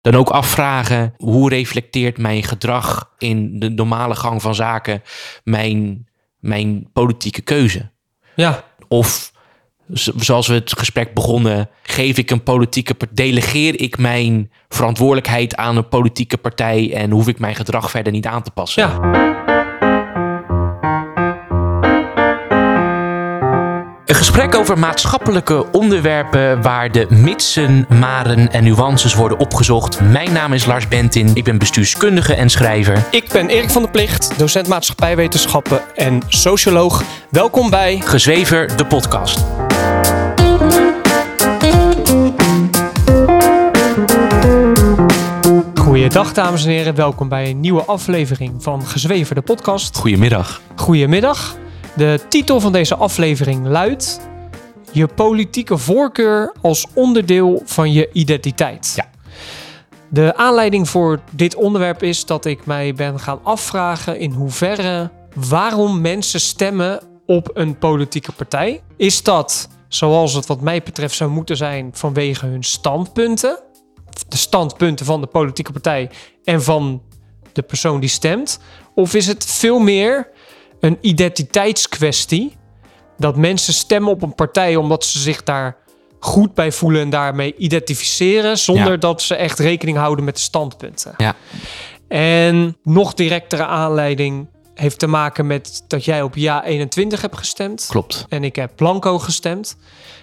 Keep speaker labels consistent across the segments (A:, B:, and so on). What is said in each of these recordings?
A: dan ook afvragen hoe reflecteert mijn gedrag in de normale gang van zaken mijn, mijn politieke keuze.
B: Ja,
A: Of zoals we het gesprek begonnen, geef ik een politieke delegeer ik mijn verantwoordelijkheid aan een politieke partij en hoef ik mijn gedrag verder niet aan te passen.
B: ja.
A: Een gesprek over maatschappelijke onderwerpen waar de mitsen, maren en nuances worden opgezocht. Mijn naam is Lars Bentin, ik ben bestuurskundige en schrijver.
B: Ik ben Erik van der Plicht, docent maatschappijwetenschappen en socioloog. Welkom bij
A: Gezwever, de podcast.
B: Goeiedag dames en heren. Welkom bij een nieuwe aflevering van Gezweven de podcast.
A: Goedemiddag.
B: Goedemiddag. De titel van deze aflevering luidt... Je politieke voorkeur als onderdeel van je identiteit.
A: Ja.
B: De aanleiding voor dit onderwerp is dat ik mij ben gaan afvragen in hoeverre waarom mensen stemmen op een politieke partij. Is dat, zoals het wat mij betreft zou moeten zijn, vanwege hun standpunten? De standpunten van de politieke partij en van de persoon die stemt? Of is het veel meer een identiteitskwestie? Dat mensen stemmen op een partij omdat ze zich daar goed bij voelen en daarmee identificeren, zonder
A: Ja.
B: dat ze echt rekening houden met de standpunten.
A: Ja.
B: En nog directere aanleiding heeft te maken met dat jij op ja 21 hebt gestemd.
A: Klopt.
B: En ik heb blanco gestemd.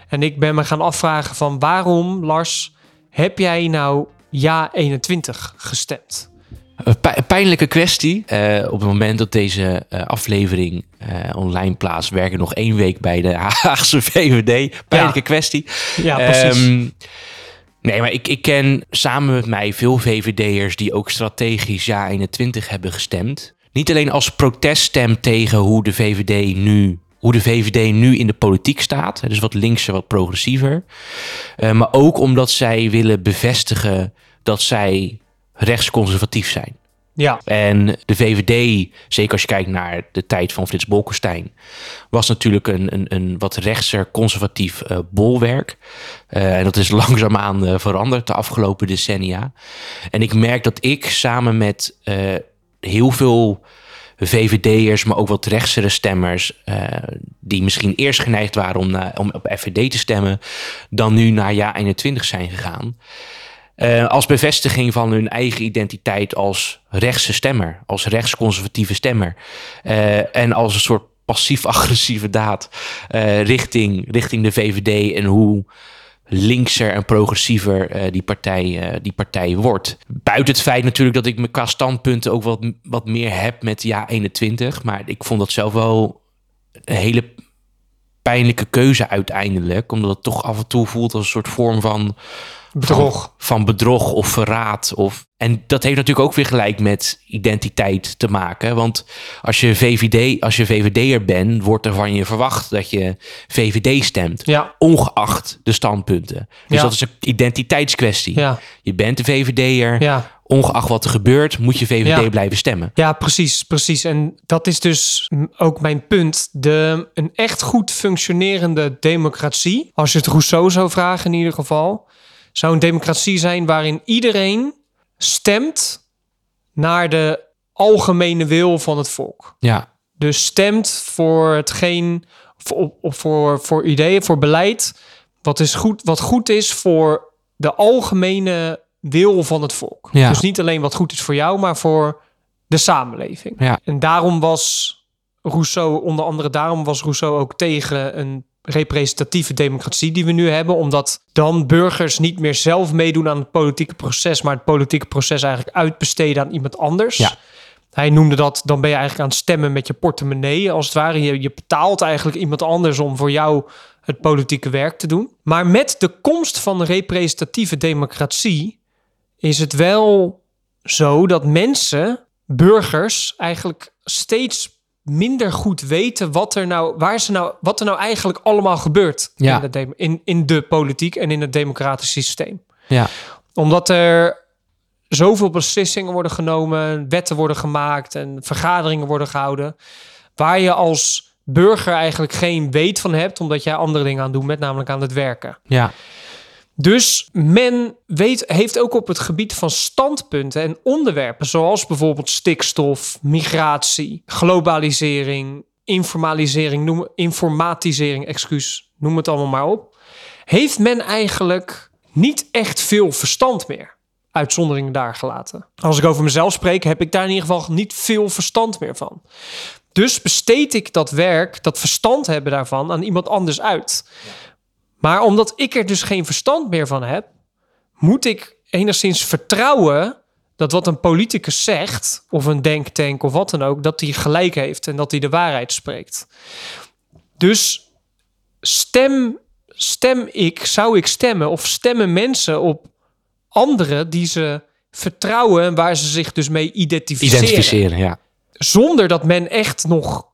B: En ik ben me gaan afvragen van waarom, Lars, heb jij nou ja 21 gestemd?
A: Een pij- pijnlijke kwestie. Eh, op het moment dat deze eh, aflevering eh, online plaatst, werk ik nog één week bij de Haagse VVD. Pijnlijke
B: Ja.
A: kwestie.
B: Ja, precies.
A: Ehm, nee, maar ik, ik ken samen met mij veel VVD'ers die ook strategisch ja 21 hebben gestemd. Niet alleen als proteststem tegen hoe de VVD nu, hoe de VVD nu in de politiek staat. Dus wat linkser, wat progressiever. Maar ook omdat zij willen bevestigen dat zij rechtsconservatief zijn.
B: ja,
A: En de VVD, zeker als je kijkt naar de tijd van Frits Bolkestein, was natuurlijk een, een, een wat rechtser conservatief eh, bolwerk. Eh, en dat is langzaamaan eh, veranderd de afgelopen decennia. En ik merk dat ik samen met heel veel VVD'ers, maar ook wat rechtsere stemmers, die misschien eerst geneigd waren om, om op FVD te stemmen, dan nu naar ja 21 zijn gegaan. Eh, als bevestiging van hun eigen identiteit als rechtse stemmer, als rechtsconservatieve stemmer. Eh, en als een soort passief-agressieve daad eh, richting, richting de VVD en hoe linkser en progressiever die, partij, die partij wordt. Buiten het feit natuurlijk dat ik me qua standpunten ook wat, wat meer heb met ja 21. Maar ik vond dat zelf wel een hele pijnlijke keuze uiteindelijk. Omdat het toch af en toe voelt als een soort vorm van
B: bedrog.
A: van, van bedrog of verraad. Of, en dat heeft natuurlijk ook weer gelijk met identiteit te maken. Want als je, VVD, als je VVD'er bent, wordt er van je verwacht dat je VVD stemt.
B: Ja,
A: Ongeacht de standpunten. Dus
B: Ja.
A: dat is een identiteitskwestie.
B: ja,
A: Je bent een VVD'er.
B: ja.
A: Ongeacht wat er gebeurt, moet je VVD
B: Ja.
A: blijven stemmen.
B: Ja, precies, precies. En dat is dus ook mijn punt. De, een echt goed functionerende democratie, als je het Rousseau zou vragen in ieder geval, zou een democratie zijn waarin iedereen stemt naar de algemene wil van het volk.
A: Ja,
B: Dus stemt voor hetgeen, voor, voor, voor ideeën, voor beleid, wat, is goed, wat goed is voor de algemene wil van het volk.
A: Ja.
B: Dus niet alleen wat goed is voor jou, maar voor de samenleving.
A: ja,
B: En daarom was Rousseau, onder andere daarom was Rousseau ook tegen een representatieve democratie die we nu hebben, omdat dan burgers niet meer zelf meedoen aan het politieke proces, maar het politieke proces eigenlijk uitbesteden aan iemand anders.
A: Ja.
B: Hij noemde dat, dan ben je eigenlijk aan het stemmen met je portemonnee, als het ware. Je, je betaalt eigenlijk iemand anders om voor jou het politieke werk te doen. Maar met de komst van de representatieve democratie is het wel zo dat mensen, burgers, eigenlijk steeds minder goed weten wat er nou, waar ze nou, wat er nou eigenlijk allemaal gebeurt
A: Ja.
B: in, de in, in de politiek en in het democratisch systeem.
A: ja,
B: Omdat er zoveel beslissingen worden genomen, wetten worden gemaakt en vergaderingen worden gehouden, waar je als burger eigenlijk geen weet van hebt, omdat jij andere dingen aan doen bent, namelijk aan het werken.
A: ja,
B: Dus men weet, heeft ook op het gebied van standpunten en onderwerpen, zoals bijvoorbeeld stikstof, migratie, globalisering, informalisering, informatisering, excuus, noem het allemaal maar op, heeft men eigenlijk niet echt veel verstand meer. Uitzonderingen daar gelaten. Als ik over mezelf spreek, heb ik daar in ieder geval niet veel verstand meer van. Dus besteed ik dat werk, dat verstand hebben daarvan, aan iemand anders uit. Maar omdat ik er dus geen verstand meer van heb, moet ik enigszins vertrouwen dat wat een politicus zegt, of een denktank of wat dan ook, dat hij gelijk heeft en dat hij de waarheid spreekt. Dus stem, stem ik, zou ik stemmen of stemmen mensen op anderen die ze vertrouwen en waar ze zich dus mee identificeren.
A: Identificeren, ja.
B: Zonder dat men echt nog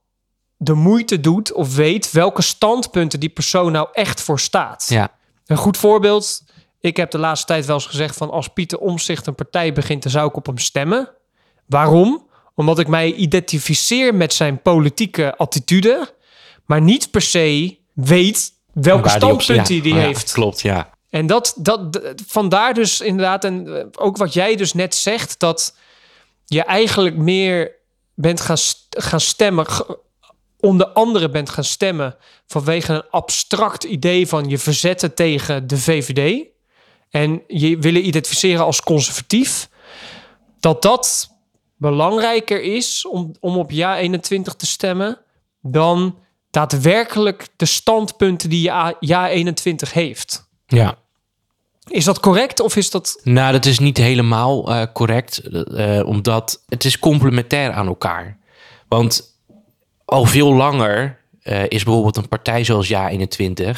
B: de moeite doet of weet welke standpunten die persoon nou echt voor staat.
A: Ja,
B: Een goed voorbeeld. Ik heb de laatste tijd wel eens gezegd van als Pieter Omzicht een partij begint, dan zou ik op hem stemmen. Waarom? Omdat ik mij identificeer met zijn politieke attitude, maar niet per se weet welke
A: die
B: standpunten
A: ja,
B: die
A: ja,
B: heeft.
A: Klopt, ja.
B: En dat, dat, vandaar dus inderdaad, en eh, ook wat jij dus net zegt, dat je eigenlijk meer bent gaan, gaan stemmen, onder andere bent gaan stemmen vanwege een abstract idee van je verzetten tegen de VVD en je willen identificeren als conservatief, dat dat belangrijker is om, om op ja 21 te stemmen dan daadwerkelijk de standpunten die ja, ja 21 heeft.
A: Ja.
B: Is dat correct of is dat...
A: Nou, dat is niet helemaal eh, correct, eh, omdat het is complementair aan elkaar. Want al veel langer eh, is bijvoorbeeld een partij zoals Ja21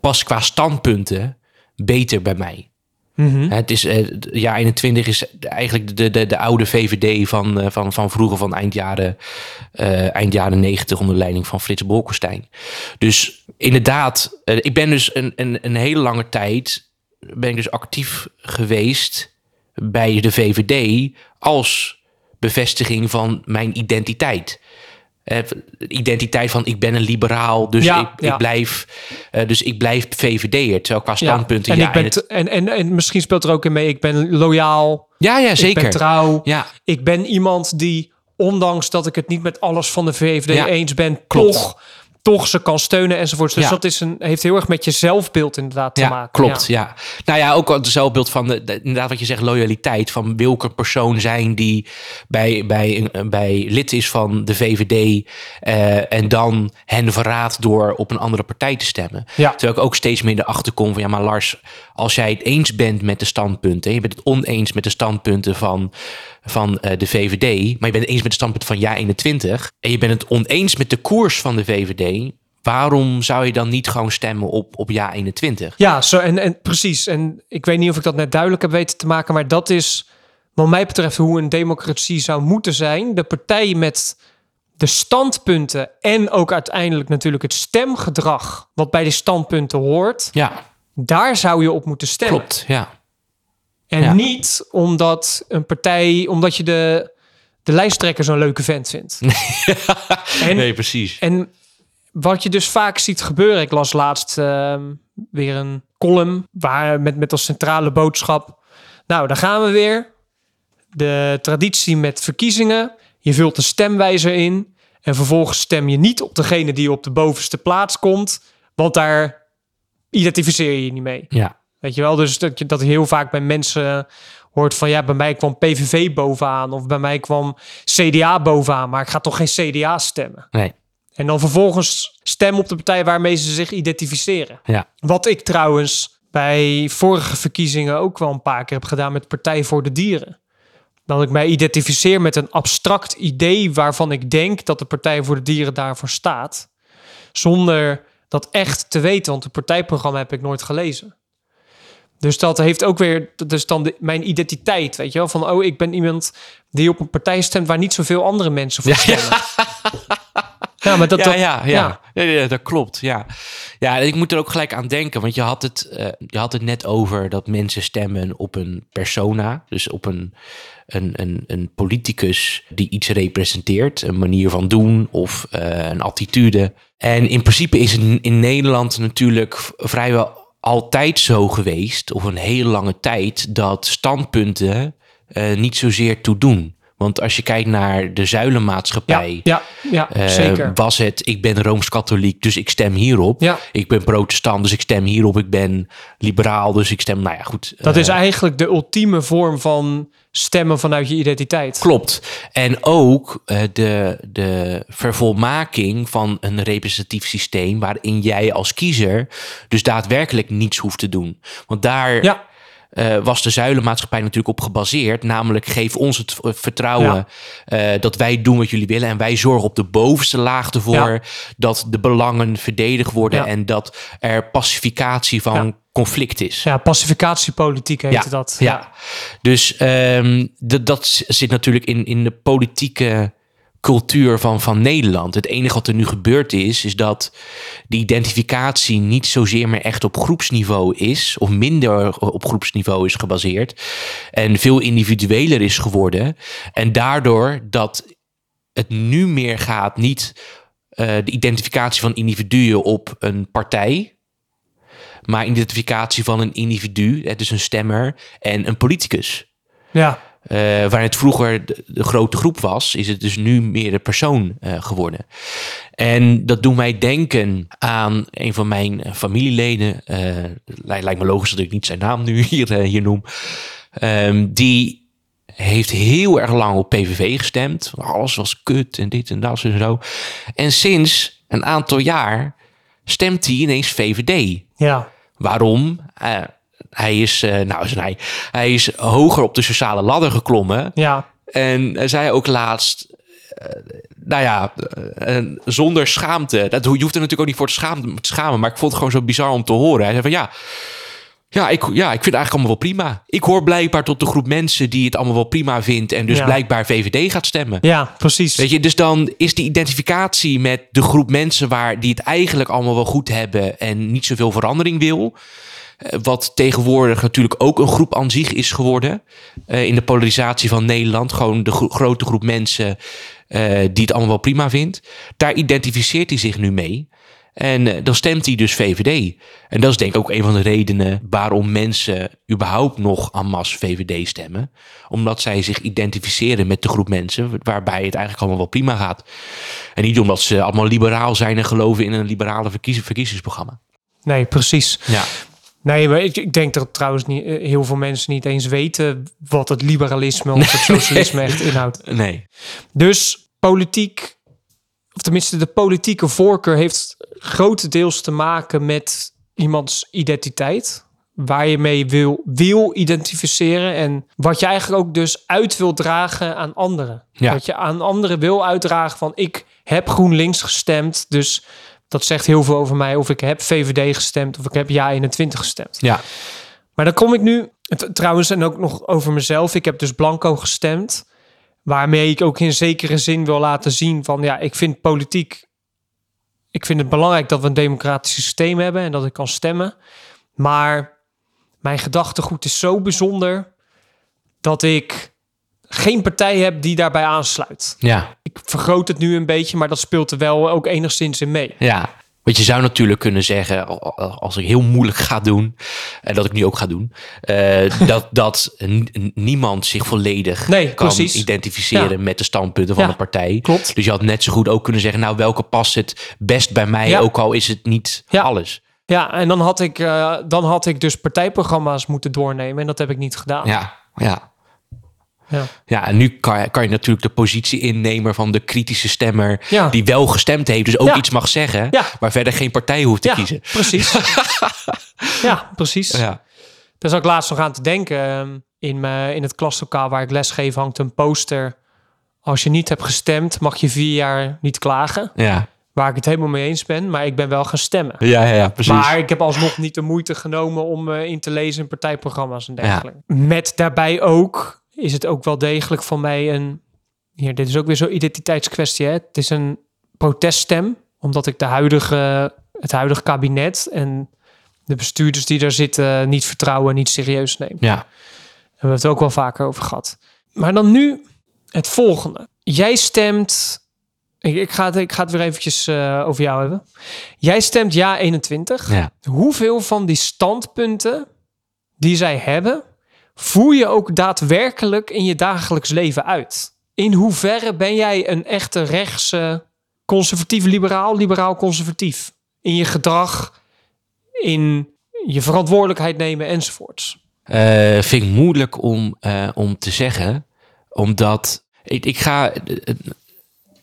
A: pas qua standpunten beter bij mij.
B: Mhm.
A: Het is, eh, Ja21 is eigenlijk de, de, de oude VVD van, eh, van, van vroeger, van eind jaren, eind jaren 90 onder leiding van Frits Bolkestein. Dus inderdaad, ik ben dus een, een, een hele lange tijd ben ik dus actief geweest bij de VVD als bevestiging van mijn identiteit. Eh, identiteit van ik ben een liberaal, dus
B: Ja,
A: ik,
B: ja.
A: ik blijf, eh, dus ik blijf VVD'er. Terwijl qua standpunten,
B: en,
A: ja,
B: ik ben
A: en het-
B: en, en, en misschien speelt er ook in mee, ik ben loyaal,
A: ja, ja,
B: ik
A: zeker.
B: ben trouw.
A: Ja,
B: Ik ben iemand die, ondanks dat ik het niet met alles van de VVD eens ben,
A: klopt.
B: toch, toch ze kan steunen enzovoort. Dus
A: Ja.
B: dat is een, heeft heel erg met je zelfbeeld inderdaad te
A: ja
B: maken.
A: klopt. Ja. Nou ja, ook het zelfbeeld van de, de- inderdaad wat je zegt, loyaliteit. Van welke persoon zijn die bij, bij, bij lid is van de VVD eh, en dan hen verraadt door op een andere partij te stemmen. Terwijl ik ook steeds meer erachter kom van ja, maar Lars, als jij het eens bent met de standpunten, je bent het oneens met de standpunten van, van eh, de VVD, maar je bent het eens met de standpunten van Ja 21 en je bent het oneens met de koers van de VVD, waarom zou je dan niet gewoon stemmen op, op Ja 21?
B: Ja, zo, en, en precies. En ik weet niet of ik dat net duidelijk heb weten te maken, maar dat is wat mij betreft hoe een democratie zou moeten zijn. De partij met de standpunten en ook uiteindelijk natuurlijk het stemgedrag wat bij die standpunten hoort,
A: Ja,
B: daar zou je op moeten stemmen.
A: klopt. Ja,
B: En
A: Ja.
B: niet omdat een partij, omdat je de, de lijsttrekker zo'n leuke vent vindt. en,
A: nee, precies.
B: en wat je dus vaak ziet gebeuren, ik las laatst ehm, weer een column waar met, met als centrale boodschap. Nou, daar gaan we weer. De traditie met verkiezingen. Je vult een stemwijzer in. En vervolgens stem je niet op degene die op de bovenste plaats komt. Want daar identificeer je je niet mee.
A: Ja,
B: Weet je wel, dus dat je dat heel vaak bij mensen hoort van ja, bij mij kwam PVV bovenaan of bij mij kwam CDA bovenaan, maar ik ga toch geen CDA stemmen.
A: nee.
B: En dan vervolgens stem op de partij waarmee ze zich identificeren.
A: Ja,
B: Wat ik trouwens bij vorige verkiezingen ook wel een paar keer heb gedaan met Partij voor de Dieren. Dat ik mij identificeer met een abstract idee waarvan ik denk dat de Partij voor de Dieren daarvoor staat. Zonder dat echt te weten, want het partijprogramma heb ik nooit gelezen. Dus dat heeft ook weer, is dan de- mijn identiteit, weet je wel? Van, oh, ik ben iemand die op een partij stemt waar niet zoveel andere mensen voor stemmen. Ja, maar dat,
A: ja,
B: dat,
A: ja, ja. Ja, ja, dat klopt. Ja. ja, ik moet er ook gelijk aan denken. Want je had, het, eh, je had het net over dat mensen stemmen op een persona. Dus op een, een, een, een politicus die iets representeert. Een manier van doen of eh, een attitude. En in principe is in, in Nederland natuurlijk vrijwel altijd zo geweest, of een hele lange tijd, dat standpunten eh, niet zozeer toe doen. Want als je kijkt naar de zuilenmaatschappij,
B: ja, ja
A: eh,
B: zeker.
A: was het ik ben rooms-katholiek, dus ik stem hierop.
B: Ja.
A: Ik ben protestant, dus ik stem hierop. Ik ben liberaal, dus ik stem, nou ja, goed.
B: Dat
A: eh,
B: is eigenlijk de ultieme vorm van stemmen vanuit je identiteit.
A: Klopt. En ook eh, de, de vervolmaking van een representatief systeem waarin jij als kiezer dus daadwerkelijk niets hoeft te doen. Want daar
B: Ja,
A: eh, was de zuilenmaatschappij natuurlijk op gebaseerd. Namelijk geef ons het v- vertrouwen eh, dat wij doen wat jullie willen. En wij zorgen op de bovenste laag ervoor
B: Ja.
A: dat de belangen verdedigd worden.
B: Ja.
A: En dat er pacificatie van conflict is.
B: ja pacificatiepolitiek heette dat.
A: Ja. Dus ehm, dat, dat zit natuurlijk in, in de politieke cultuur van, van Nederland. Het enige wat er nu gebeurd is, is dat de identificatie niet zozeer meer echt op groepsniveau is, of minder op groepsniveau is gebaseerd, en veel individueler is geworden. En daardoor dat het nu meer gaat niet eh, de identificatie van individuen op een partij, maar identificatie van een individu, dus een stemmer en een politicus.
B: ja.
A: Eh, waar het vroeger de, de grote groep was, is het dus nu meer de persoon eh, geworden. En dat doet mij denken aan een van mijn eh, familieleden. lijkt, me logisch dat ik niet zijn naam nu hier, hier noem. Ehm, die heeft heel erg lang op PVV gestemd. Alles was kut en dit en dat en zo. En sinds een aantal jaar stemt hij ineens VVD.
B: ja.
A: Waarom? Eh, hij is, eh, nou, is hij, hij is hoger op de sociale ladder geklommen.
B: Ja,
A: En hij zei ook laatst, eh, nou ja, eh, eh, zonder schaamte. Dat, je hoeft er natuurlijk ook niet voor te schamen, te schamen, maar ik vond het gewoon zo bizar om te horen. Hij zei van ja. Ja ik, ja, ik vind het eigenlijk allemaal wel prima. Ik hoor blijkbaar tot de groep mensen die het allemaal wel prima vindt. En dus
B: Ja.
A: blijkbaar VVD gaat stemmen.
B: ja, precies.
A: Weet je, dus dan is die identificatie met de groep mensen waar die het eigenlijk allemaal wel goed hebben en niet zoveel verandering wil. Eh, Wat tegenwoordig natuurlijk ook een groep aan zich is geworden. eh, in de polarisatie van Nederland. Gewoon de gro- grote groep mensen eh, die het allemaal wel prima vindt. Daar identificeert hij zich nu mee. En dan stemt hij dus VVD. En dat is denk ik ook een van de redenen waarom mensen überhaupt nog en masse VVD stemmen. Omdat zij zich identificeren met de groep mensen waarbij het eigenlijk allemaal wel prima gaat. En niet omdat ze allemaal liberaal zijn en geloven in een liberale verkies- verkiezingsprogramma.
B: Nee, precies.
A: Ja,
B: Nee, maar ik, ik denk dat trouwens niet, eh, heel veel mensen niet eens weten wat het liberalisme of het socialisme echt inhoudt.
A: nee.
B: Dus politiek, of tenminste de politieke voorkeur, heeft grotendeels te maken met iemands identiteit. Waar je mee wil, wil identificeren en wat je eigenlijk ook dus uit wil dragen aan anderen.
A: Ja.
B: Dat je aan anderen wil uitdragen van ik heb GroenLinks gestemd, dus dat zegt heel veel over mij. Of ik heb VVD gestemd of ik heb Ja 21 gestemd.
A: Ja,
B: Maar dan kom ik nu, trouwens, en ook nog over mezelf. Ik heb dus blanco gestemd. Waarmee ik ook in zekere zin wil laten zien van ja, ik vind politiek. Ik vind het belangrijk dat we een democratisch systeem hebben en dat ik kan stemmen. Maar mijn gedachtegoed is zo bijzonder dat ik geen partij heb die daarbij aansluit.
A: ja,
B: Ik vergroot het nu een beetje, maar dat speelt er wel ook enigszins in mee.
A: ja. Want je zou natuurlijk kunnen zeggen, als ik heel moeilijk ga doen, en dat ik nu ook ga doen, eh, dat, dat niemand zich volledig
B: Nee,
A: kan
B: precies.
A: identificeren
B: Ja.
A: met de standpunten van
B: Ja,
A: een partij.
B: klopt.
A: Dus je had net zo goed ook kunnen zeggen, nou welke past het best bij mij,
B: Ja.
A: ook al is het niet
B: Ja.
A: alles.
B: Ja, en dan had ik, eh, dan had ik dus partijprogramma's moeten doornemen en dat heb ik niet gedaan.
A: Ja, ja.
B: Ja.
A: Ja, en nu kan je, kan je natuurlijk de positie innemen van de kritische stemmer
B: Ja.
A: die wel gestemd heeft, dus ook
B: Ja.
A: iets mag zeggen,
B: Ja.
A: maar verder geen partij hoeft te
B: ja,
A: kiezen.
B: precies. ja, precies.
A: Ja.
B: Daar zat ik laatst nog aan te denken. Ehm, In, mijn, in het klaslokaal waar ik lesgeef hangt een poster. Als je niet hebt gestemd, mag je vier jaar niet klagen.
A: Ja.
B: Waar ik het helemaal mee eens ben, maar ik ben wel gaan stemmen.
A: Ja, ja, ja, precies.
B: Maar ik heb alsnog niet de moeite genomen om eh, in te lezen in partijprogramma's en dergelijke. Met daarbij ook is het ook wel degelijk van mij een... Hier, dit is ook weer zo'n identiteitskwestie. Hè? Het is een proteststem, omdat ik de huidige, het huidige kabinet en de bestuurders die daar zitten niet vertrouwen en niet serieus neem.
A: Ja,
B: Daar hebben we het ook wel vaker over gehad. Maar dan nu het volgende. Jij stemt Ik, ik, ga het, ik ga het weer eventjes eh, over jou hebben. Jij stemt ja 21.
A: Ja.
B: Hoeveel van die standpunten die zij hebben, voer je ook daadwerkelijk in je dagelijks leven uit? In hoeverre ben jij een echte rechtse, conservatief liberaal, liberaal conservatief? In je gedrag, in je verantwoordelijkheid nemen enzovoorts.
A: Eh, vind ik moeilijk om, eh, om te zeggen, omdat ik, ik ga.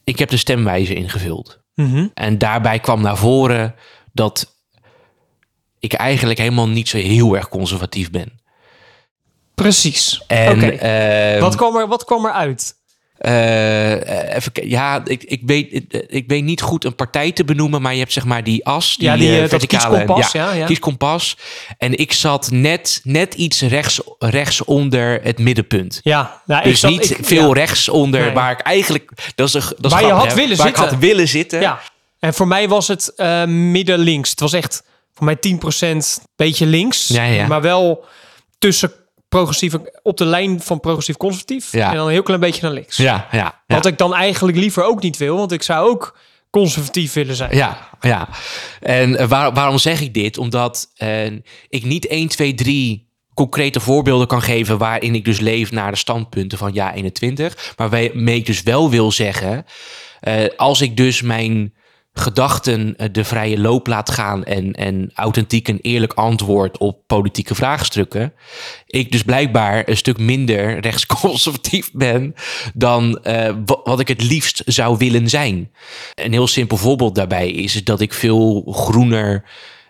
A: ik heb de stemwijze ingevuld.
B: Mhm.
A: En daarbij kwam naar voren dat ik eigenlijk helemaal niet zo heel erg conservatief ben.
B: Precies.
A: En ehm,
B: Wat, kwam er, wat kwam er uit?
A: eh, even, ki- ja, ik, ik, weet, ik, ik weet niet goed een partij te benoemen, maar je hebt zeg maar die as, die,
B: Ja, die,
A: eh,
B: eh,
A: verticale
B: kieskompas, ja, ja.
A: kieskompas. En ik zat net, net iets rechts, rechts onder het middenpunt.
B: Ja, nou,
A: Dus
B: zat-
A: niet
B: ik-
A: veel rechts onder,
B: Nee.
A: waar ik eigenlijk... Dat is een, dat
B: Waar je had
A: hè?
B: willen
A: waar
B: zitten.
A: ik had willen zitten.
B: Ja, en voor mij was het eh, midden links. Het was echt voor mij 10% beetje links. Maar wel tussen progressief en- op de lijn van progressief conservatief.
A: Ja.
B: En dan een heel klein beetje naar links.
A: Ja, ja.
B: Wat ik dan eigenlijk liever ook niet wil, want ik zou ook conservatief willen zijn.
A: Ja, ja. En eh, waar- waarom zeg ik dit? Omdat eh, ik niet 1, 2, 3 concrete voorbeelden kan geven waarin ik dus leef naar de standpunten van ja 21. Maar waarmee ik dus wel wil zeggen, eh, als ik dus mijn gedachten eh, de vrije loop laat gaan en, en authentiek en eerlijk antwoord op politieke vraagstukken, ik dus blijkbaar een stuk minder rechtsconservatief ben dan eh, wa- wat ik het liefst zou willen zijn. Een heel simpel voorbeeld daarbij is dat ik veel groener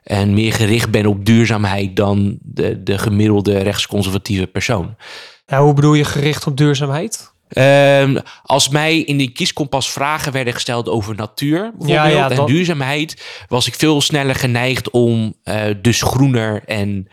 A: en meer gericht ben op duurzaamheid dan de, de gemiddelde rechtsconservatieve persoon.
B: Hoe bedoel je gericht op duurzaamheid?
A: Ehm, als mij in die kieskompas vragen werden gesteld over natuur bijvoorbeeld,
B: Ja, ja,
A: en
B: dat-
A: duurzaamheid, was ik veel sneller geneigd om eh, dus groener en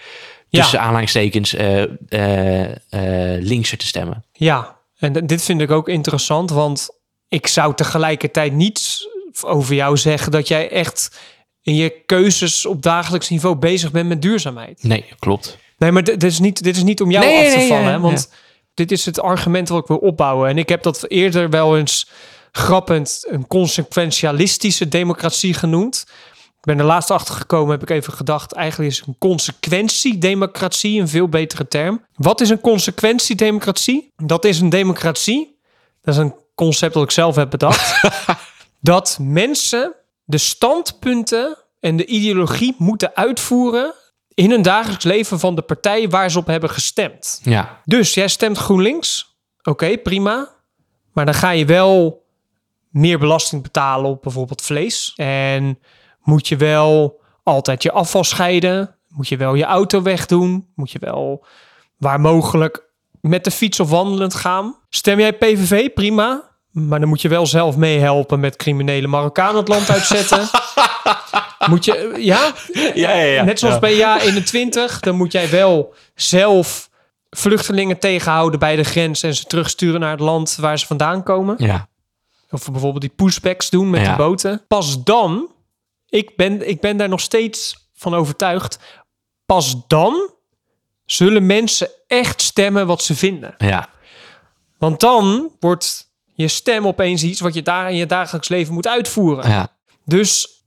B: Ja.
A: tussen aanhalingstekens eh, eh, eh, linkser te stemmen.
B: Ja, en dit vind ik ook interessant, want ik zou tegelijkertijd niet over jou zeggen dat jij echt in je keuzes op dagelijks niveau bezig bent met duurzaamheid.
A: Nee, klopt.
B: Nee, maar dit is niet, dit is niet om jou
A: Nee,
B: af te
A: nee,
B: vallen,
A: ja,
B: hè, want dit is het argument wat ik wil opbouwen. En ik heb dat eerder wel eens grappend een consequentialistische democratie genoemd. Ik ben er laatst achter gekomen, heb ik even gedacht, eigenlijk is een consequentiedemocratie een veel betere term. Wat is een consequentiedemocratie? Dat is een democratie, dat is een concept dat ik zelf heb bedacht, dat mensen de standpunten en de ideologie moeten uitvoeren in hun dagelijks leven van de partij waar ze op hebben gestemd.
A: Ja,
B: Dus jij stemt GroenLinks. Oké, prima. Maar dan ga je wel meer belasting betalen op bijvoorbeeld vlees. En moet je wel altijd je afval scheiden. Moet je wel je auto wegdoen. Moet je wel waar mogelijk met de fiets of wandelend gaan. Stem jij PVV? Prima. Maar dan moet je wel zelf meehelpen met criminele Marokkanen het land uitzetten. moet je, ja?
A: ja, ja. ja.
B: Net zoals bij jaar 21, dan moet jij wel zelf vluchtelingen tegenhouden bij de grens en ze terugsturen naar het land waar ze vandaan komen.
A: Ja,
B: Of bijvoorbeeld die pushbacks doen met die boten. Pas dan, ik ben, ik ben daar nog steeds van overtuigd, pas dan zullen mensen echt stemmen wat ze vinden.
A: ja.
B: Want dan wordt je stem opeens iets wat je daar in je dagelijks leven moet uitvoeren.
A: ja.
B: Dus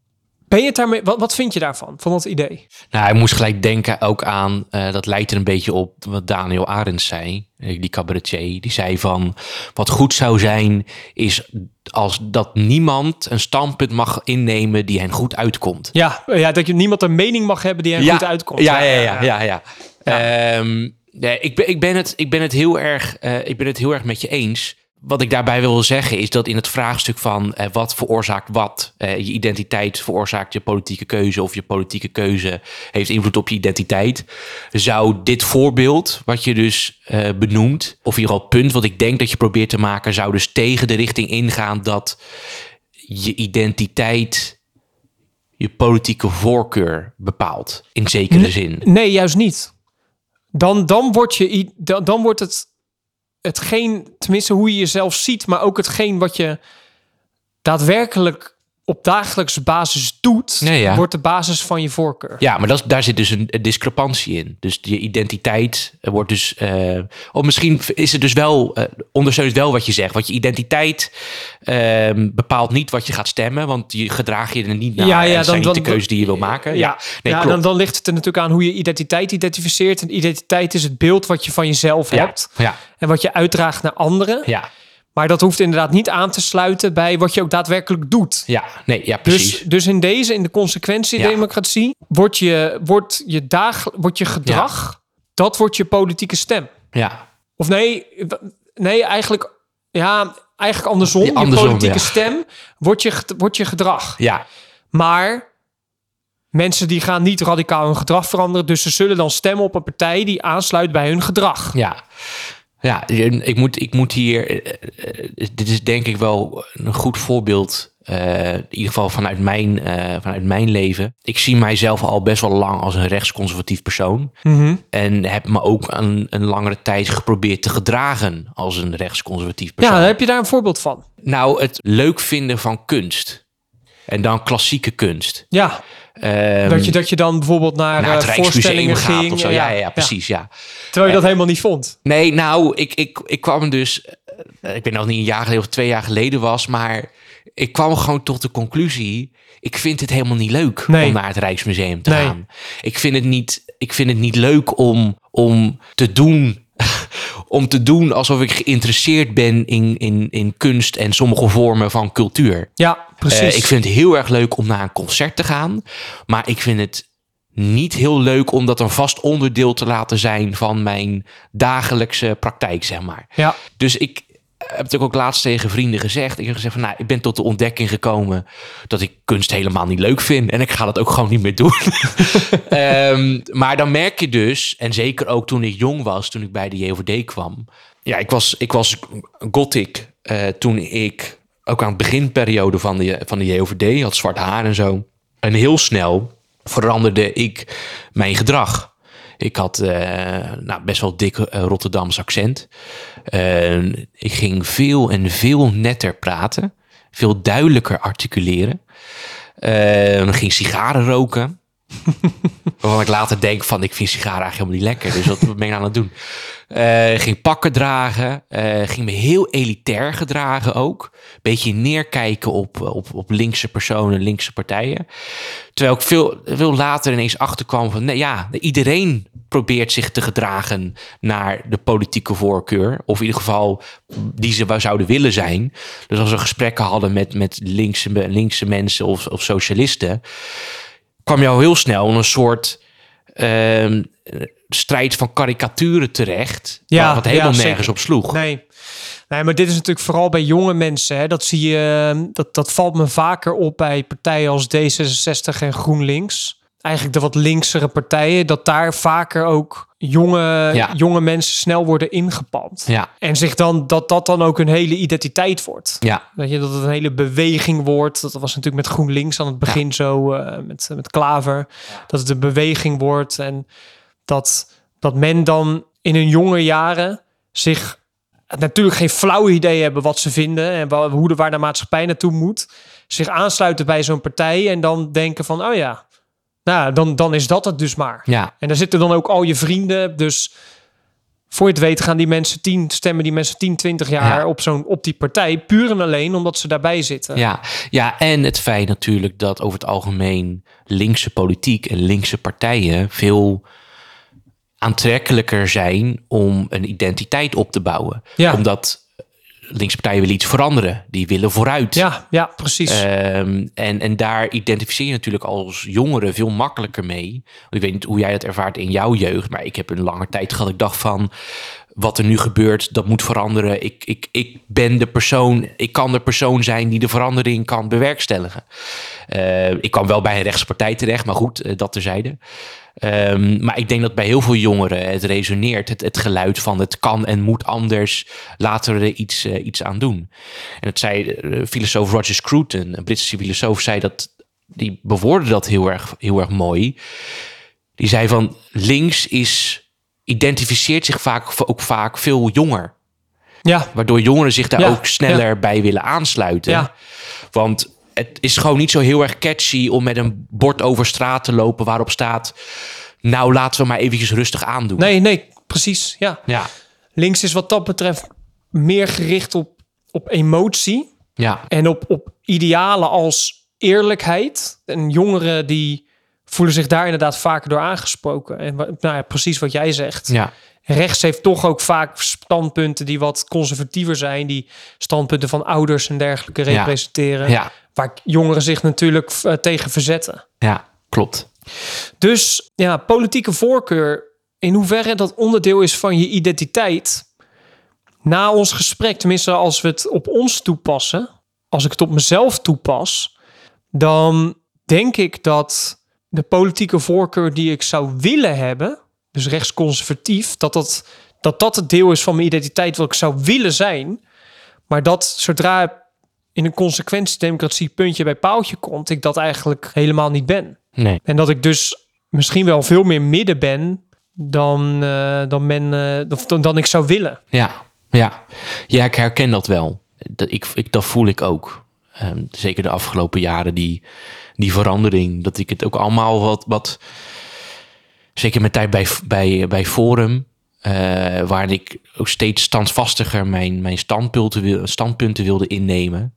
B: ben je het daarmee, wat, wat vind je daarvan, van dat idee?
A: Nou, hij moest gelijk denken ook aan, eh, dat lijkt er een beetje op wat Daniel Arends zei, eh, die cabaretier. Die zei van, wat goed zou zijn, is als dat niemand een standpunt mag innemen die hen goed uitkomt.
B: Ja, ja, dat je niemand een mening mag hebben die er goed uitkomt.
A: Ja, ja, ja, ja. ja, Ehm, nee, ik, ben, ik, ben het, ik, ben het heel erg, eh, ik ben het heel erg met je eens. Wat ik daarbij wil zeggen is dat in het vraagstuk van eh, wat veroorzaakt wat, eh, je identiteit veroorzaakt je politieke keuze of je politieke keuze heeft invloed op je identiteit, zou dit voorbeeld wat je dus eh, benoemt, of in ieder geval het punt wat ik denk dat je probeert te maken, zou dus tegen de richting ingaan dat je identiteit je politieke voorkeur bepaalt. In zekere zin.
B: Nee, juist niet. Dan, dan, wordt je, dan, dan wordt het hetgeen, tenminste hoe je jezelf ziet, maar ook hetgeen wat je daadwerkelijk op dagelijkse basis doet,
A: Nee, ja.
B: wordt de basis van je voorkeur.
A: Ja, maar dat, daar zit dus een, een discrepantie in. Dus je identiteit eh, wordt dus. eh, of misschien is het dus wel. eh, ondersteunt wel wat je zegt. Want je identiteit ehm, bepaalt niet wat je gaat stemmen. Want je gedraag je er niet naar.
B: Ja, ja, dan-
A: zijn niet de keuze die je wil maken.
B: Ja,
A: nee,
B: ja dan, dan ligt het er natuurlijk aan hoe je identiteit identificeert. En identiteit is het beeld wat je van jezelf
A: ja,
B: hebt
A: ja,
B: en wat je uitdraagt naar anderen.
A: ja,
B: Maar dat hoeft inderdaad niet aan te sluiten bij wat je ook daadwerkelijk doet.
A: ja, nee, ja, precies.
B: Dus, dus in deze, in de consequentiedemocratie, wordt je, wordt je, dag, wordt je gedrag, dat wordt je politieke stem.
A: ja,
B: Of nee, nee eigenlijk, ja, eigenlijk andersom.
A: Ja, andersom,
B: je politieke
A: ja.
B: stem wordt je, wordt je gedrag.
A: ja,
B: Maar mensen die gaan niet radicaal hun gedrag veranderen. Dus ze zullen dan stemmen op een partij die aansluit bij hun gedrag.
A: ja. Ja, ik moet, ik moet hier. eh, eh, dit is denk ik wel een goed voorbeeld. eh, in ieder geval vanuit mijn, vanuit mijn leven. Ik zie mijzelf al best wel lang als een rechtsconservatief persoon.
B: Mhm.
A: En heb me ook een, een langere tijd geprobeerd te gedragen als een rechtsconservatief
B: Ja,
A: persoon.
B: heb je daar een voorbeeld van?
A: Nou, het leuk vinden van kunst. En dan klassieke kunst.
B: Ja,
A: Ehm,
B: dat, je, dat je dan bijvoorbeeld naar,
A: naar het
B: eh, voorstellingen
A: gaat
B: ging.
A: of zo. Ja, ja, ja, precies, ja.
B: Terwijl je dat helemaal niet vond.
A: Nee, nou, ik, ik, ik kwam dus... eh, Ik weet nog niet een jaar geleden of twee jaar geleden was, maar ik kwam gewoon tot de conclusie... Ik vind het helemaal niet leuk
B: Nee.
A: om naar het Rijksmuseum te
B: Nee.
A: gaan. Ik vind het niet, ik vind het niet leuk om, om te doen... om te doen alsof ik geïnteresseerd ben in, in, in kunst en sommige vormen van cultuur.
B: Ja, precies.
A: Eh, ik vind het heel erg leuk om naar een concert te gaan. Maar ik vind het niet heel leuk om dat een vast onderdeel te laten zijn van mijn dagelijkse praktijk, zeg maar.
B: ja,
A: Dus ik heb het ook laatst tegen vrienden gezegd. Ik heb gezegd van, nou, ik ben tot de ontdekking gekomen dat ik kunst helemaal niet leuk vind. En ik ga dat ook gewoon niet meer doen. Ehm, maar dan merk je dus, en zeker ook toen ik jong was, toen ik bij de JOVD kwam. Ja, ik was, ik was gothic eh, toen ik ook aan het beginperiode van de, van de JOVD had zwart haar en zo. En heel snel veranderde ik mijn gedrag. Ik had eh, nou, best wel dik eh, Rotterdams accent. Eh, ik ging veel en veel netter praten. Veel duidelijker articuleren. Eh, ging sigaren roken. Waarvan ik later denk van, ik vind sigaren eigenlijk helemaal niet lekker. Dus wat ben ik aan het doen? Eh, ging pakken dragen. eh, ging me heel elitair gedragen ook. Beetje neerkijken op, op, op linkse personen, linkse partijen. Terwijl ik veel, veel later ineens achterkwam van... Nee, ja, iedereen probeert zich te gedragen naar de politieke voorkeur. Of in ieder geval die ze zouden willen zijn. Dus als we gesprekken hadden met, met linkse, linkse mensen of, of socialisten... kwam je al heel snel in een soort ehm, strijd van karikaturen terecht.
B: Ja,
A: wat helemaal
B: ja,
A: nergens op sloeg.
B: nee. Nee, maar dit is natuurlijk vooral bij jonge mensen. Hè. Dat zie je, dat, dat valt me vaker op bij partijen als D66 en GroenLinks. Eigenlijk de wat linksere partijen, dat daar vaker ook jonge,
A: Ja.
B: jonge mensen snel worden ingepand.
A: Ja,
B: En zich dan, dat dat dan ook hun hele identiteit wordt.
A: ja,
B: Weet je, dat het een hele beweging wordt. Dat was natuurlijk met GroenLinks aan het begin zo, eh, met, met Klaver. Dat het een beweging wordt. En dat, dat men dan in hun jonge jaren zich natuurlijk geen flauw idee hebben wat ze vinden. En wa- hoe de, waar de maatschappij naartoe moet. Zich aansluiten bij zo'n partij en dan denken van, oh ja, nou, dan, dan is dat het dus maar.
A: ja.
B: En daar zitten dan ook al je vrienden. Dus voor je het weet gaan die mensen 10 stemmen die mensen 10, 20 jaar
A: Ja.
B: op, zo'n, op die partij. Puur en alleen omdat ze daarbij zitten.
A: Ja, ja, en het feit natuurlijk dat over het algemeen linkse politiek en linkse partijen veel aantrekkelijker zijn om een identiteit op te bouwen.
B: Ja.
A: Omdat linkse partijen willen iets veranderen. Die willen vooruit.
B: ja, ja, precies.
A: Ehm, en, en daar identificeer je natuurlijk als jongere veel makkelijker mee. Ik weet niet hoe jij dat ervaart in jouw jeugd, maar ik heb een lange tijd gehad. Ik dacht van, wat er nu gebeurt, dat moet veranderen. Ik, ik, ik ben de persoon, ik kan de persoon zijn die de verandering kan bewerkstelligen. Eh, ik kwam wel bij een rechtspartij terecht, maar goed, eh, dat terzijde. Ehm, maar ik denk dat bij heel veel jongeren het resoneert. Het, het geluid van het kan en moet anders. Laten we er iets, eh, iets aan doen. En het zei de filosoof Roger Scruton, een Britse filosoof, zei dat. Die bewoordde dat heel erg, heel erg mooi. Die zei van links is identificeert zich vaak ook vaak veel jonger.
B: ja,
A: Waardoor jongeren zich daar
B: Ja,
A: ook sneller bij willen aansluiten.
B: Ja.
A: Want het is gewoon niet zo heel erg catchy om met een bord over straat te lopen waarop staat... Nou, laten we maar eventjes rustig aandoen.
B: Nee, nee, precies. Ja.
A: Ja,
B: Links is wat dat betreft meer gericht op, op emotie
A: ja,
B: en op, op idealen als eerlijkheid. En jongeren die voelen zich daar inderdaad vaker door aangesproken. En nou ja, precies wat jij zegt.
A: ja,
B: Rechts heeft toch ook vaak standpunten die wat conservatiever zijn, die standpunten van ouders en dergelijke representeren.
A: ja,
B: Waar jongeren zich natuurlijk eh, tegen verzetten.
A: ja, klopt.
B: Dus ja, politieke voorkeur, in hoeverre dat onderdeel is van je identiteit. Na ons gesprek, tenminste als we het op ons toepassen, als ik het op mezelf toepas, dan denk ik dat de politieke voorkeur die ik zou willen hebben, dus rechtsconservatief, dat dat, dat dat het deel is van mijn identiteit wat ik zou willen zijn. Maar dat zodra in een consequentiedemocratie puntje bij paaltje komt, ik dat eigenlijk helemaal niet ben.
A: Nee,
B: En dat ik dus misschien wel veel meer midden ben dan, eh, dan, men, of dan, dan ik zou willen.
A: ja, ja. Ja, ik herken dat wel. Dat, ik, ik, dat voel ik ook. Ehm, zeker de afgelopen jaren, die, die verandering. Dat ik het ook allemaal wat... wat zeker met tijd bij, bij, bij Forum... eh, waar ik ook steeds standvastiger mijn, mijn standpunten, standpunten wilde innemen.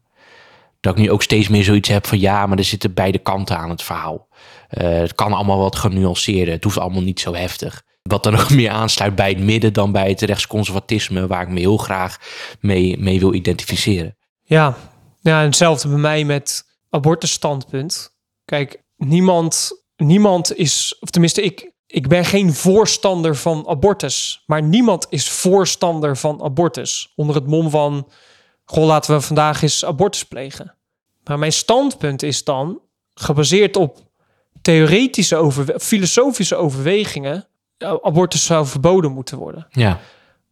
A: Dat ik nu ook steeds meer zoiets heb van... ja, maar er zitten beide kanten aan het verhaal. Eh, het kan allemaal wat genuanceerder. Het hoeft allemaal niet zo heftig. Wat dan ook meer aansluit bij het midden dan bij het rechtsconservatisme, waar ik me heel graag mee, mee wil identificeren.
B: Ja. ja, hetzelfde bij mij met abortusstandpunt. Kijk, niemand, niemand is, of tenminste, ik, ik ben geen voorstander van abortus. Maar niemand is voorstander van abortus. Onder het mom van, goh, laten we vandaag eens abortus plegen. Maar mijn standpunt is dan, gebaseerd op theoretische, overwe- filosofische overwegingen, eh, abortus zou verboden moeten worden.
A: Ja,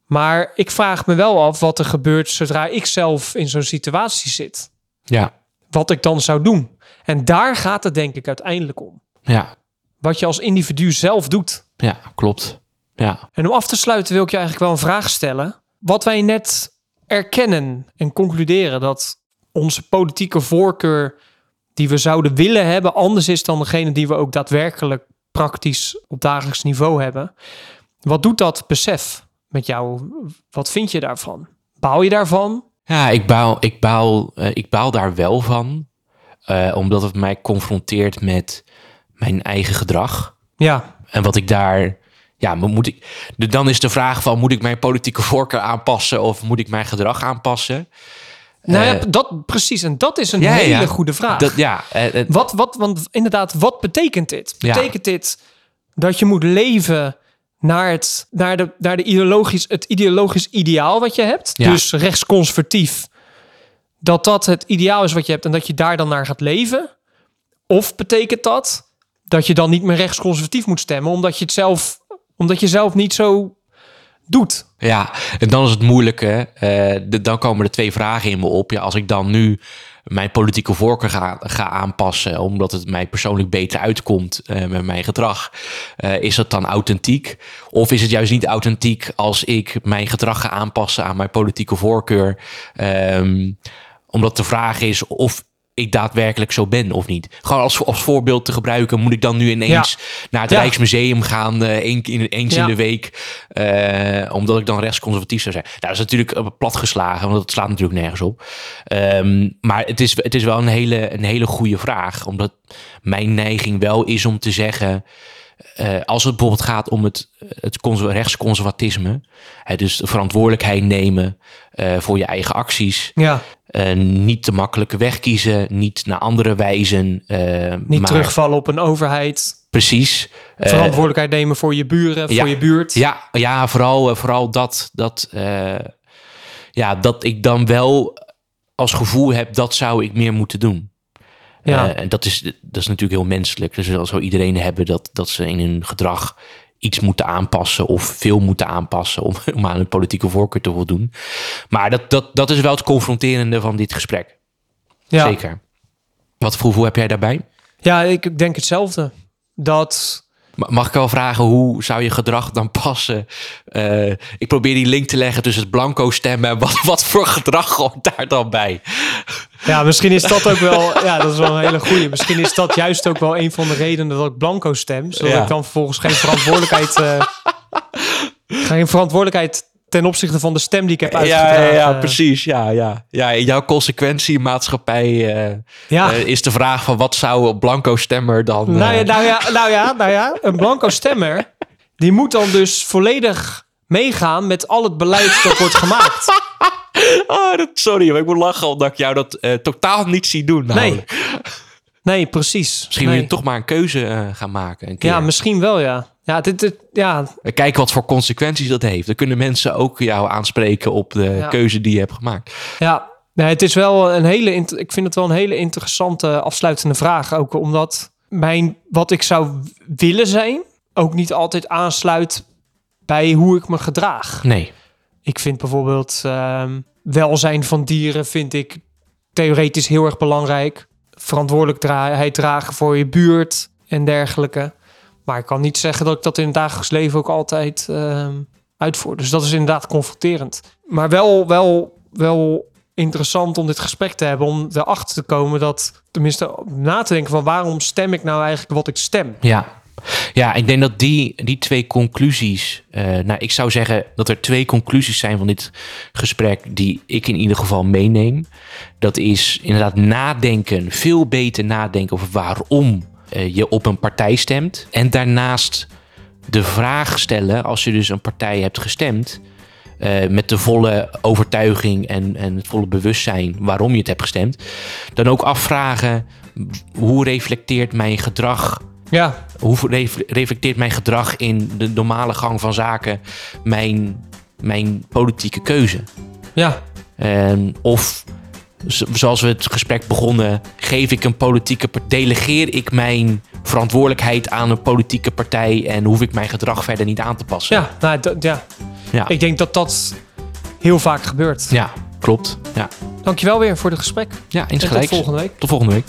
B: Maar ik vraag me wel af wat er gebeurt zodra ik zelf in zo'n situatie zit.
A: ja,
B: Wat ik dan zou doen. En daar gaat het denk ik uiteindelijk om.
A: ja,
B: Wat je als individu zelf doet.
A: ja, klopt. Ja,
B: En om af te sluiten wil ik je eigenlijk wel een vraag stellen. Wat wij net erkennen en concluderen dat onze politieke voorkeur die we zouden willen hebben anders is dan degene die we ook daadwerkelijk praktisch op dagelijks niveau hebben. Wat doet dat besef met jou? Wat vind je daarvan? Baal je daarvan?
A: ja ik, baal, ik, baal, eh, ik baal daar wel van, eh, omdat het mij confronteert met mijn eigen gedrag.
B: Ja,
A: En wat ik daar. Ja, moet ik. Dan is de vraag van: moet ik mijn politieke voorkeur aanpassen of moet ik mijn gedrag aanpassen?
B: nou ja,
A: Eh,
B: dat precies. En dat is een
A: ja,
B: hele
A: ja.
B: goede vraag.
A: Dat, ja, eh, eh,
B: Wat, wat, want inderdaad, wat betekent dit?
A: Ja.
B: Betekent dit dat je moet leven naar het, naar de, naar de ideologisch, het ideologisch ideaal wat je hebt? Dus rechtsconservatief. Dat dat het ideaal is wat je hebt en dat je daar dan naar gaat leven? Of betekent dat dat je dan niet meer rechtsconservatief moet stemmen, omdat je het zelf, omdat je zelf niet zo doet?
A: Ja, en dan is het moeilijke. eh, de- dan komen er twee vragen in me op. Ja, als ik dan nu mijn politieke voorkeur ga, ga aanpassen, omdat het mij persoonlijk beter uitkomt eh, met mijn gedrag, eh, is dat dan authentiek? Of is het juist niet authentiek als ik mijn gedrag ga aanpassen aan mijn politieke voorkeur? Ehm, omdat de vraag is of ik daadwerkelijk zo ben of niet. Gewoon als, als voorbeeld te gebruiken, moet ik dan nu ineens naar het
B: Ja.
A: Rijksmuseum gaan, één, keer- eens
B: Ja.
A: in de week, eh, omdat ik dan rechtsconservatief zou zijn. Nou, dat is natuurlijk eh, platgeslagen, want dat slaat natuurlijk nergens op. Ehm, maar het is, het is wel een hele, een hele goede vraag, omdat mijn neiging wel is om te zeggen, eh, als het bijvoorbeeld gaat om het, het conser- rechtsconservatisme, hè, dus de verantwoordelijkheid nemen eh, voor je eigen acties,
B: Ja,
A: eh, niet de makkelijke weg kiezen, niet naar andere wijzen.
B: niet
A: maar
B: terugvallen op een overheid.
A: Precies.
B: Verantwoordelijkheid nemen voor je buren,
A: ja.
B: voor je buurt.
A: ja, ja, vooral, vooral dat, dat, ja, dat ik dan wel als gevoel heb, dat zou ik meer moeten doen.
B: Ja.
A: Eh, en dat is, dat is natuurlijk heel menselijk. Dus zal zo iedereen hebben dat, dat ze in hun gedrag iets moeten aanpassen of veel moeten aanpassen om, om aan hun politieke voorkeur te voldoen. Maar dat, dat, dat is wel het confronterende van dit gesprek.
B: ja.
A: Zeker. Wat voor gevoel heb jij daarbij?
B: Ja, ik denk hetzelfde. Dat.
A: Ma- Mag ik wel vragen, hoe zou je gedrag dan passen? Eh, ik probeer die link te leggen tussen het blanco stemmen en wat, wat voor gedrag hoort daar dan bij?
B: Ja, misschien is dat ook wel... Ja, dat is wel een hele goeie. Misschien is dat juist ook wel een van de redenen dat ik blanco stem. Zodat
A: Ja.
B: ik dan vervolgens geen verantwoordelijkheid... eh, geen verantwoordelijkheid ten opzichte van de stem die ik heb uitgedragen.
A: ja, ja, precies. Ja, ja. ja, in jouw consequentiemaatschappij eh
B: Ja.
A: eh, is de vraag van wat zou een blanco stemmer dan...
B: Nou ja,
A: eh,
B: nou ja, nou ja, nou ja, een blanco stemmer, die moet dan dus volledig meegaan met al het beleid dat wordt gemaakt.
A: Oh, dat, sorry, maar ik moet lachen omdat ik jou dat eh, totaal niet zie doen.
B: Nee,
A: namelijk.
B: nee, precies.
A: Misschien
B: nee.
A: moet je toch maar een keuze eh, gaan maken. Een keer.
B: Ja, misschien wel, ja. Ja, dit, dit, ja,
A: Kijken wat voor consequenties dat heeft. Dan kunnen mensen ook jou aanspreken op de
B: Ja.
A: keuze die je hebt gemaakt.
B: ja. Nee, het is wel een hele, ik vind het wel een hele interessante afsluitende vraag. Ook omdat mijn, wat ik zou willen zijn, ook niet altijd aansluit bij hoe ik me gedraag.
A: Nee.
B: Ik vind bijvoorbeeld ehm, welzijn van dieren vind ik theoretisch heel erg belangrijk. Verantwoordelijkheid dragen voor je buurt en dergelijke. Maar ik kan niet zeggen dat ik dat in het dagelijks leven ook altijd ehm, uitvoer. Dus dat is inderdaad confronterend. Maar wel, wel, wel interessant om dit gesprek te hebben. Om erachter te komen dat, tenminste na te denken van waarom stem ik nou eigenlijk wat ik stem.
A: Ja. Ja, ik denk dat die, die twee conclusies. eh, nou, ik zou zeggen dat er twee conclusies zijn van dit gesprek. die ik in ieder geval meeneem. Dat is inderdaad nadenken, veel beter nadenken over waarom eh, je op een partij stemt. En daarnaast de vraag stellen, als je dus een partij hebt gestemd. eh, met de volle overtuiging en, en het volle bewustzijn waarom je het hebt gestemd. Dan ook afvragen, hoe reflecteert mijn gedrag
B: Ja,
A: hoe ref- reflecteert mijn gedrag in de normale gang van zaken mijn, mijn politieke keuze?
B: ja,
A: En of, zoals we het gesprek begonnen, geef ik een politieke partij, delegeer ik mijn verantwoordelijkheid aan een politieke partij en hoef ik mijn gedrag verder niet aan te passen?
B: ja, nou, ja.
A: ja.
B: Ik denk dat dat heel vaak gebeurt.
A: ja klopt. Ja,
B: Dankjewel weer voor het gesprek.
A: ja
B: En tot volgende week.
A: Tot volgende week.